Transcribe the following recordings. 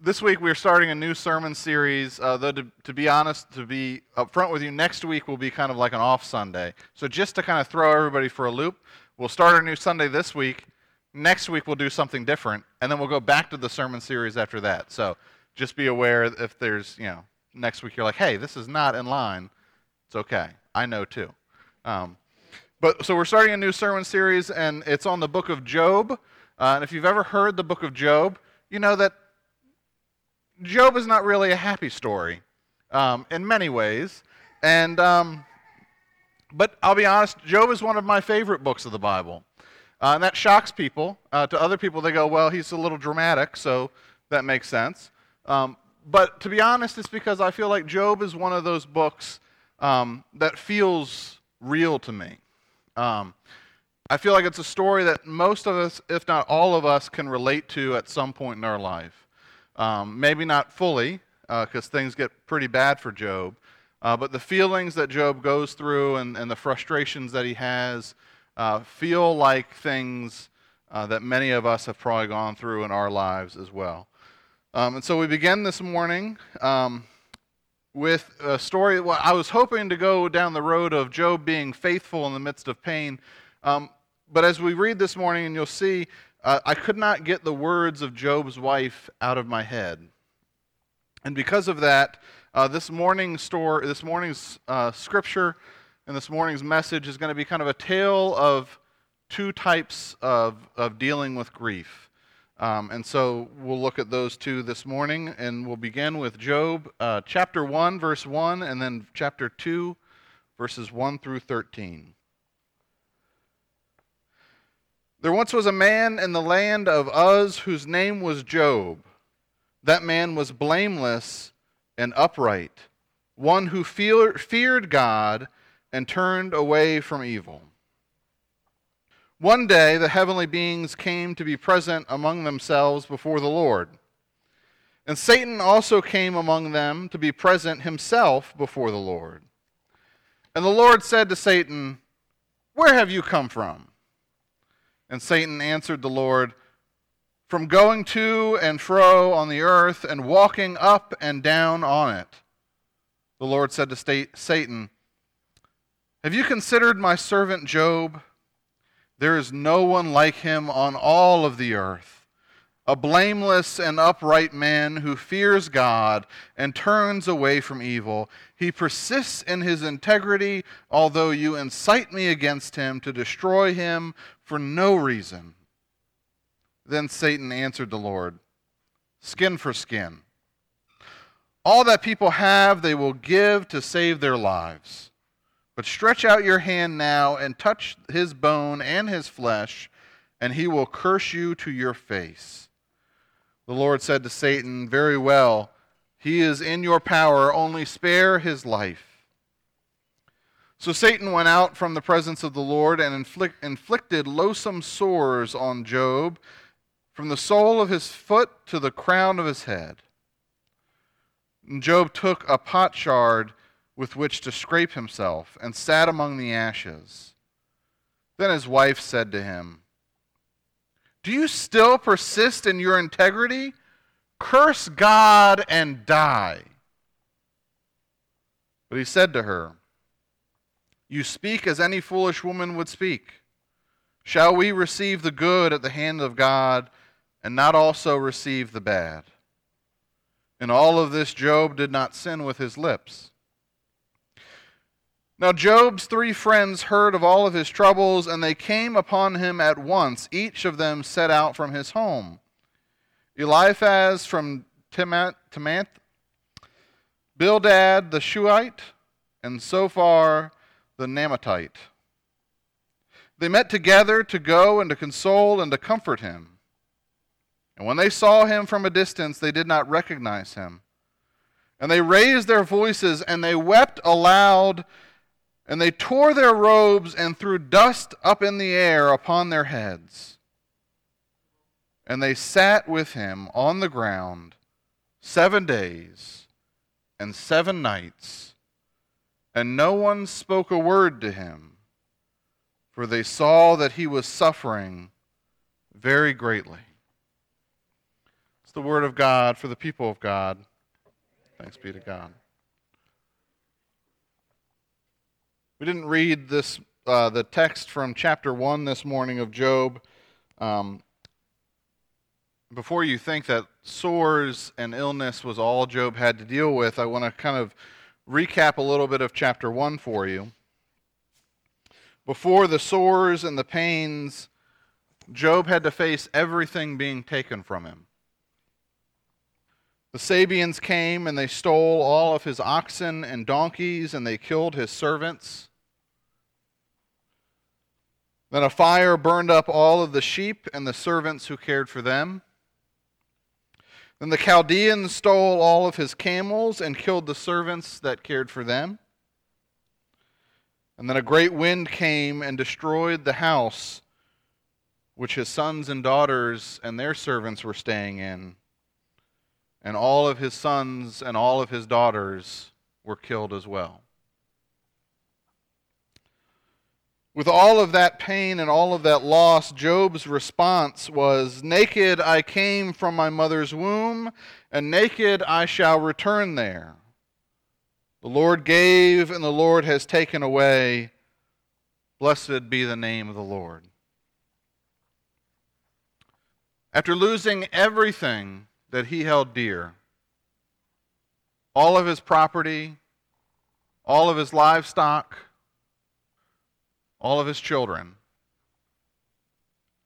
this week we're starting a new sermon series. Uh, though, to, to be honest, to be upfront with you, next week will be kind of like an off Sunday. So, just to kind of throw everybody for a loop, we'll start our new Sunday this week. Next week we'll do something different, and then we'll go back to the sermon series after that. So, just be aware if there's, you know, next week you're like, hey, this is not in line. It's okay. I know too. Um, but so we're starting a new sermon series, and it's on the book of Job. Uh, and if you've ever heard the book of Job, you know that Job is not really a happy story um, in many ways. And, um, but I'll be honest, Job is one of my favorite books of the Bible. Uh, and that shocks people. Uh, to other people, they go, well, he's a little dramatic, so that makes sense. Um, but to be honest, it's because I feel like Job is one of those books um, that feels real to me. Um, I feel like it's a story that most of us, if not all of us, can relate to at some point in our life. Um, maybe not fully, because uh, things get pretty bad for Job. Uh, but the feelings that Job goes through and, and the frustrations that he has uh, feel like things uh, that many of us have probably gone through in our lives as well. Um, and so we begin this morning um, with a story. Well, I was hoping to go down the road of Job being faithful in the midst of pain. Um, but as we read this morning, and you'll see, uh, I could not get the words of Job's wife out of my head. And because of that, uh, this morning's this morning's uh, scripture and this morning's message is going to be kind of a tale of two types of, of dealing with grief. Um, and so we'll look at those two this morning, and we'll begin with Job uh, chapter 1, verse 1, and then chapter 2, verses 1 through 13. There once was a man in the land of Uz whose name was Job. That man was blameless and upright, one who feared God and turned away from evil. One day the heavenly beings came to be present among themselves before the Lord. And Satan also came among them to be present himself before the Lord. And the Lord said to Satan, Where have you come from? And Satan answered the Lord, From going to and fro on the earth and walking up and down on it. The Lord said to Satan, Have you considered my servant Job? There is no one like him on all of the earth a blameless and upright man who fears God and turns away from evil. He persists in his integrity, although you incite me against him to destroy him for no reason. Then Satan answered the Lord, Skin for skin. All that people have, they will give to save their lives. But stretch out your hand now and touch his bone and his flesh, and he will curse you to your face. The Lord said to Satan, Very well, he is in your power, only spare his life. So Satan went out from the presence of the Lord and inflict, inflicted loathsome sores on Job from the sole of his foot to the crown of his head. And Job took a potsherd with which to scrape himself and sat among the ashes. Then his wife said to him, do you still persist in your integrity? Curse God and die. But he said to her, You speak as any foolish woman would speak. Shall we receive the good at the hand of God and not also receive the bad? In all of this, Job did not sin with his lips. Now Job's three friends heard of all of his troubles, and they came upon him at once. Each of them set out from his home. Eliphaz from Temanth, Bildad the Shuhite, and Zophar the Naamathite. They met together to go and to console and to comfort him. And when they saw him from a distance, they did not recognize him. And they raised their voices and they wept aloud and they tore their robes and threw dust up in the air upon their heads. And they sat with him on the ground seven days and seven nights, and no one spoke a word to him, for they saw that he was suffering very greatly. It's the word of God for the people of God. Thanks be to God. We didn't read this uh, the text from chapter one this morning of Job. Um, before you think that sores and illness was all Job had to deal with, I want to kind of recap a little bit of chapter one for you. Before the sores and the pains, Job had to face everything being taken from him. The Sabeans came and they stole all of his oxen and donkeys, and they killed his servants. Then a fire burned up all of the sheep and the servants who cared for them. Then the Chaldeans stole all of his camels and killed the servants that cared for them. And then a great wind came and destroyed the house which his sons and daughters and their servants were staying in. And all of his sons and all of his daughters were killed as well. With all of that pain and all of that loss, Job's response was Naked I came from my mother's womb, and naked I shall return there. The Lord gave, and the Lord has taken away. Blessed be the name of the Lord. After losing everything that he held dear, all of his property, all of his livestock, all of his children.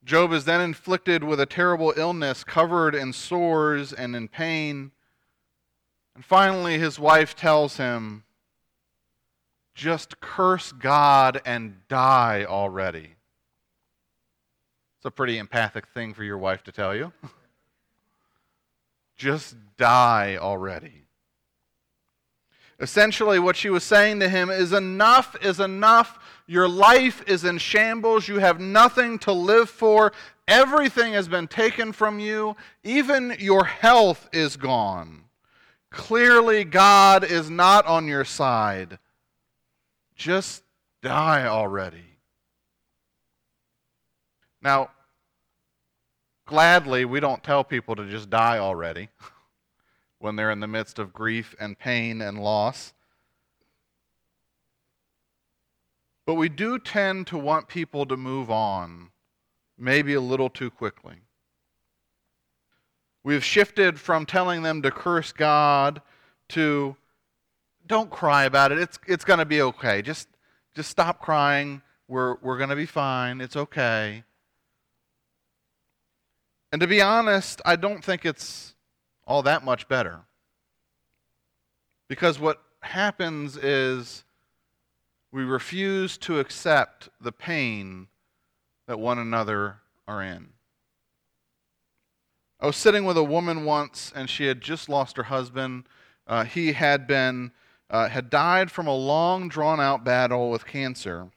Job is then inflicted with a terrible illness, covered in sores and in pain. And finally, his wife tells him, Just curse God and die already. It's a pretty empathic thing for your wife to tell you. Just die already. Essentially, what she was saying to him is enough is enough. Your life is in shambles. You have nothing to live for. Everything has been taken from you. Even your health is gone. Clearly, God is not on your side. Just die already. Now, gladly, we don't tell people to just die already. when they're in the midst of grief and pain and loss. But we do tend to want people to move on, maybe a little too quickly. We've shifted from telling them to curse God to don't cry about it. It's, it's going to be okay. Just, just stop crying. We're, we're going to be fine. It's okay. And to be honest, I don't think it's all that much better. Because what happens is we refuse to accept the pain that one another are in. I was sitting with a woman once, and she had just lost her husband. Uh, he had been uh, had died from a long, drawn out battle with cancer.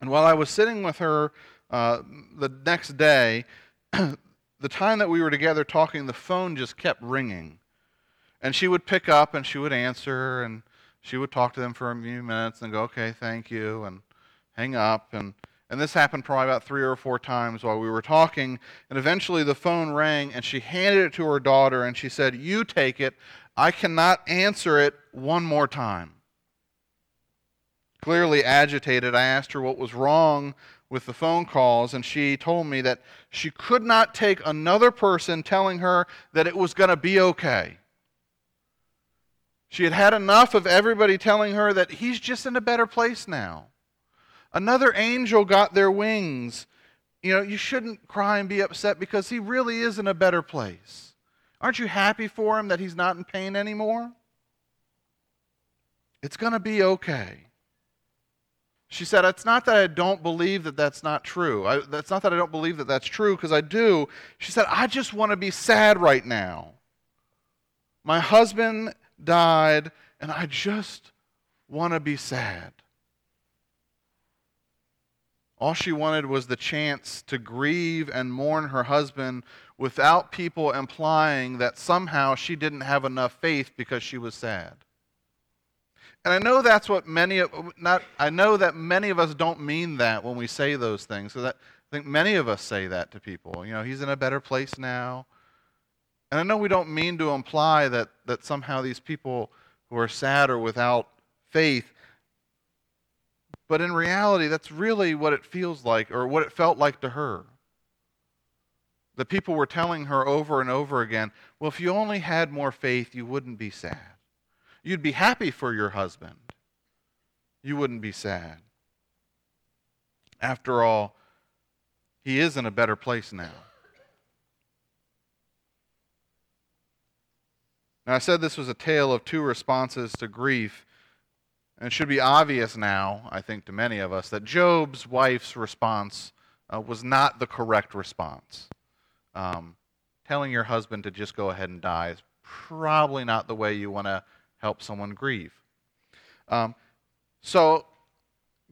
And while I was sitting with her uh, the next day, the time that we were together talking, the phone just kept ringing. And she would pick up and she would answer and she would talk to them for a few minutes and go, okay, thank you, and hang up. And, and this happened probably about three or four times while we were talking. And eventually the phone rang and she handed it to her daughter and she said, You take it. I cannot answer it one more time. Clearly agitated, I asked her what was wrong with the phone calls, and she told me that she could not take another person telling her that it was going to be okay. She had had enough of everybody telling her that he's just in a better place now. Another angel got their wings. You know, you shouldn't cry and be upset because he really is in a better place. Aren't you happy for him that he's not in pain anymore? It's going to be okay. She said, It's not that I don't believe that that's not true. I, that's not that I don't believe that that's true, because I do. She said, I just want to be sad right now. My husband died, and I just want to be sad. All she wanted was the chance to grieve and mourn her husband without people implying that somehow she didn't have enough faith because she was sad. And I know that's what many of not I know that many of us don't mean that when we say those things. So that I think many of us say that to people. You know, he's in a better place now. And I know we don't mean to imply that, that somehow these people who are sad or without faith, but in reality, that's really what it feels like or what it felt like to her. The people were telling her over and over again, well, if you only had more faith, you wouldn't be sad. You'd be happy for your husband. You wouldn't be sad. After all, he is in a better place now. Now, I said this was a tale of two responses to grief. And it should be obvious now, I think, to many of us, that Job's wife's response uh, was not the correct response. Um, telling your husband to just go ahead and die is probably not the way you want to help someone grieve. Um, so,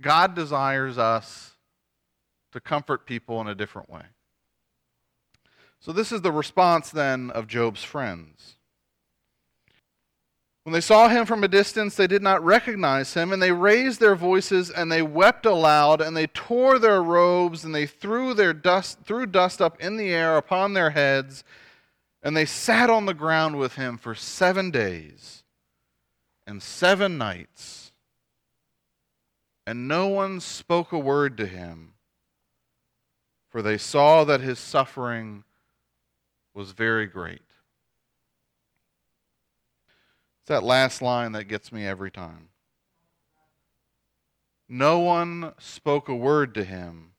God desires us to comfort people in a different way. So, this is the response then of Job's friends. When they saw him from a distance, they did not recognize him, and they raised their voices and they wept aloud, and they tore their robes, and they threw their dust threw dust up in the air upon their heads, and they sat on the ground with him for seven days and seven nights. And no one spoke a word to him, for they saw that his suffering was very great. It's that last line that gets me every time. No one spoke a word to him,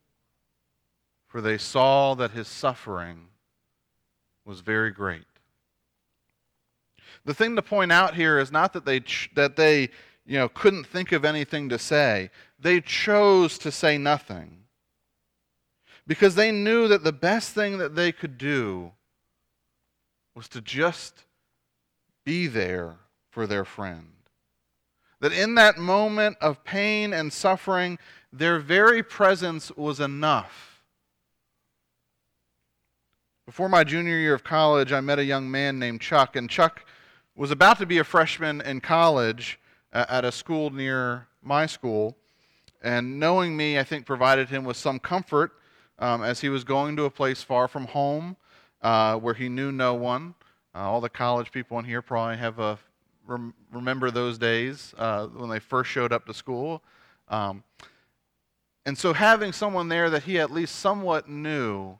for they saw that his suffering was very great. The thing to point out here is not that they that they you know couldn't think of anything to say. They chose to say nothing. Because they knew that the best thing that they could do was to just be there for their friend. That in that moment of pain and suffering, their very presence was enough. Before my junior year of college, I met a young man named Chuck, and Chuck was about to be a freshman in college at a school near my school. And knowing me, I think, provided him with some comfort um, as he was going to a place far from home uh, where he knew no one. Uh, all the college people in here probably have a rem- remember those days uh, when they first showed up to school. Um, and so having someone there that he at least somewhat knew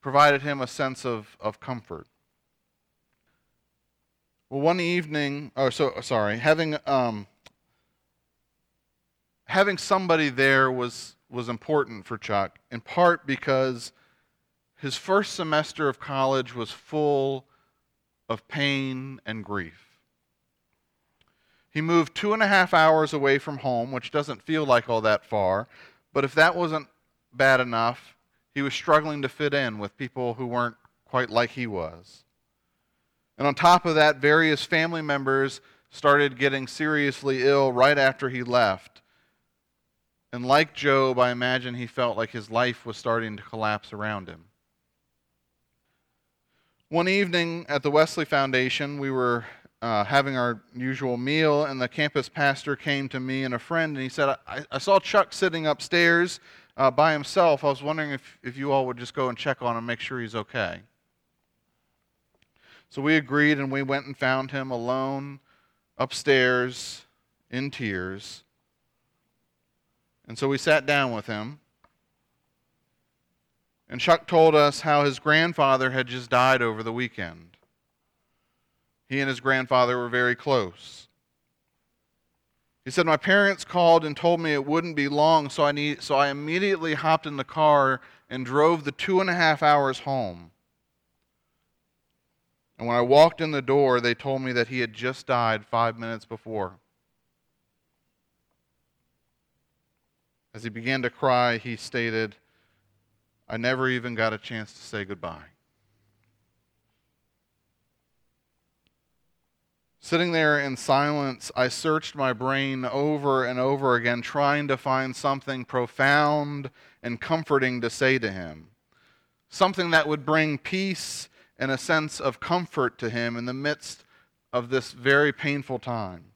provided him a sense of, of comfort. Well, one evening, oh, so sorry, having um, having somebody there was was important for Chuck, in part because his first semester of college was full of pain and grief. He moved two and a half hours away from home, which doesn't feel like all that far. But if that wasn't bad enough, he was struggling to fit in with people who weren't quite like he was. And on top of that, various family members started getting seriously ill right after he left. And like Job, I imagine he felt like his life was starting to collapse around him. One evening at the Wesley Foundation, we were uh, having our usual meal, and the campus pastor came to me and a friend, and he said, I, I saw Chuck sitting upstairs uh, by himself. I was wondering if, if you all would just go and check on him, make sure he's okay. So we agreed, and we went and found him alone upstairs in tears. And so we sat down with him. And Chuck told us how his grandfather had just died over the weekend. He and his grandfather were very close. He said, My parents called and told me it wouldn't be long, so I, need, so I immediately hopped in the car and drove the two and a half hours home. And when I walked in the door, they told me that he had just died five minutes before. As he began to cry, he stated, I never even got a chance to say goodbye. Sitting there in silence, I searched my brain over and over again, trying to find something profound and comforting to say to him. Something that would bring peace and a sense of comfort to him in the midst of this very painful time.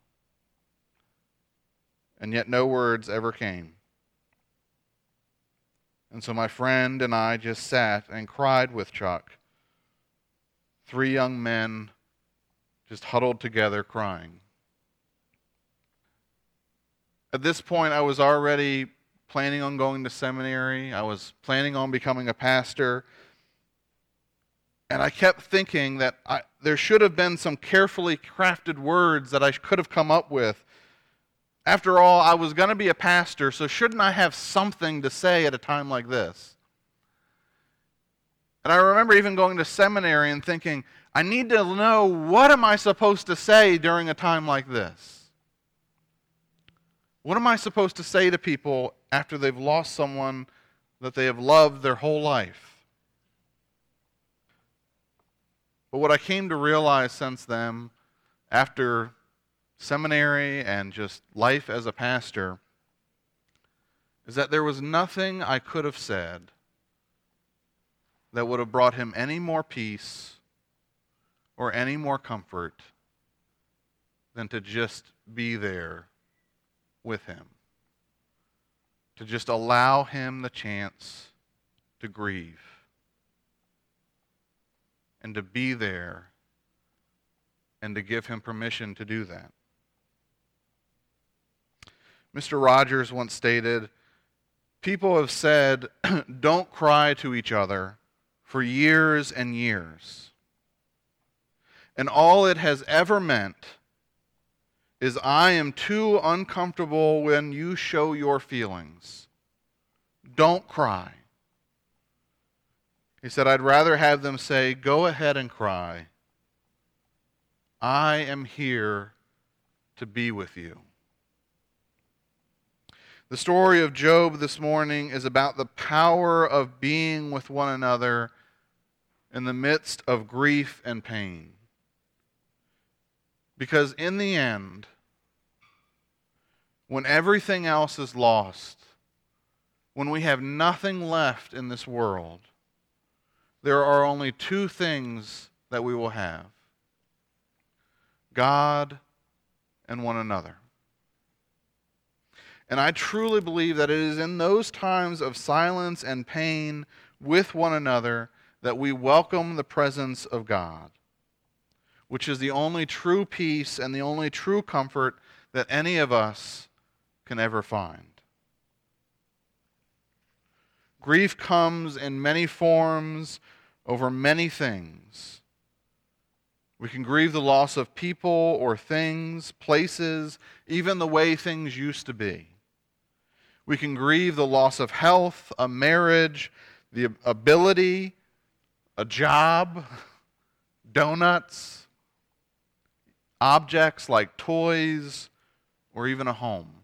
And yet, no words ever came. And so, my friend and I just sat and cried with Chuck three young men just huddled together crying. At this point, I was already planning on going to seminary, I was planning on becoming a pastor. And I kept thinking that I, there should have been some carefully crafted words that I could have come up with. After all, I was going to be a pastor, so shouldn't I have something to say at a time like this? And I remember even going to seminary and thinking, I need to know what am I supposed to say during a time like this? What am I supposed to say to people after they've lost someone that they have loved their whole life? But what I came to realize since then, after seminary and just life as a pastor, is that there was nothing I could have said that would have brought him any more peace or any more comfort than to just be there with him, to just allow him the chance to grieve and to be there and to give him permission to do that. Mr. Rogers once stated People have said, don't cry to each other for years and years. And all it has ever meant is I am too uncomfortable when you show your feelings. Don't cry. He said, I'd rather have them say, Go ahead and cry. I am here to be with you. The story of Job this morning is about the power of being with one another in the midst of grief and pain. Because in the end, when everything else is lost, when we have nothing left in this world, there are only two things that we will have God and one another. And I truly believe that it is in those times of silence and pain with one another that we welcome the presence of God which is the only true peace and the only true comfort that any of us can ever find. Grief comes in many forms over many things. We can grieve the loss of people or things, places, even the way things used to be. We can grieve the loss of health, a marriage, the ability, a job, donuts, objects like toys or even a home.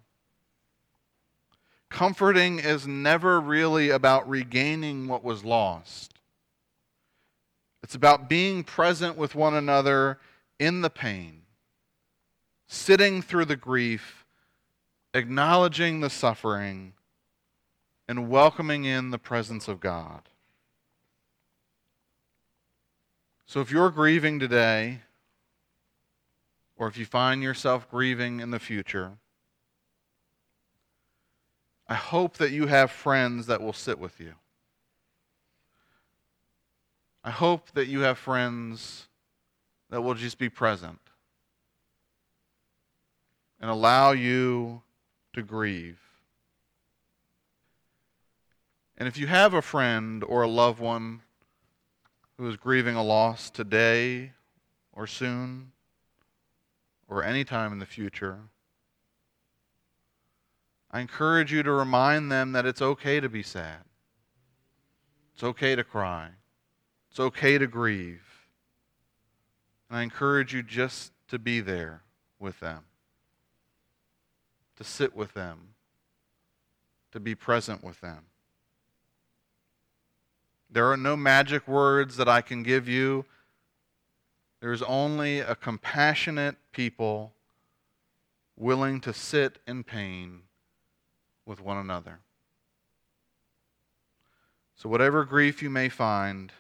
Comforting is never really about regaining what was lost. It's about being present with one another in the pain, sitting through the grief, acknowledging the suffering, and welcoming in the presence of God. So if you're grieving today, or if you find yourself grieving in the future, I hope that you have friends that will sit with you. I hope that you have friends that will just be present and allow you to grieve. And if you have a friend or a loved one who is grieving a loss today or soon, or any time in the future, I encourage you to remind them that it's okay to be sad. It's okay to cry. It's okay to grieve. And I encourage you just to be there with them, to sit with them, to be present with them. There are no magic words that I can give you there is only a compassionate people willing to sit in pain with one another. So, whatever grief you may find,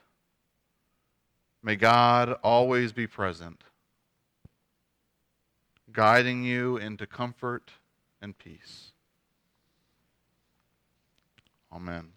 may God always be present, guiding you into comfort and peace. Amen.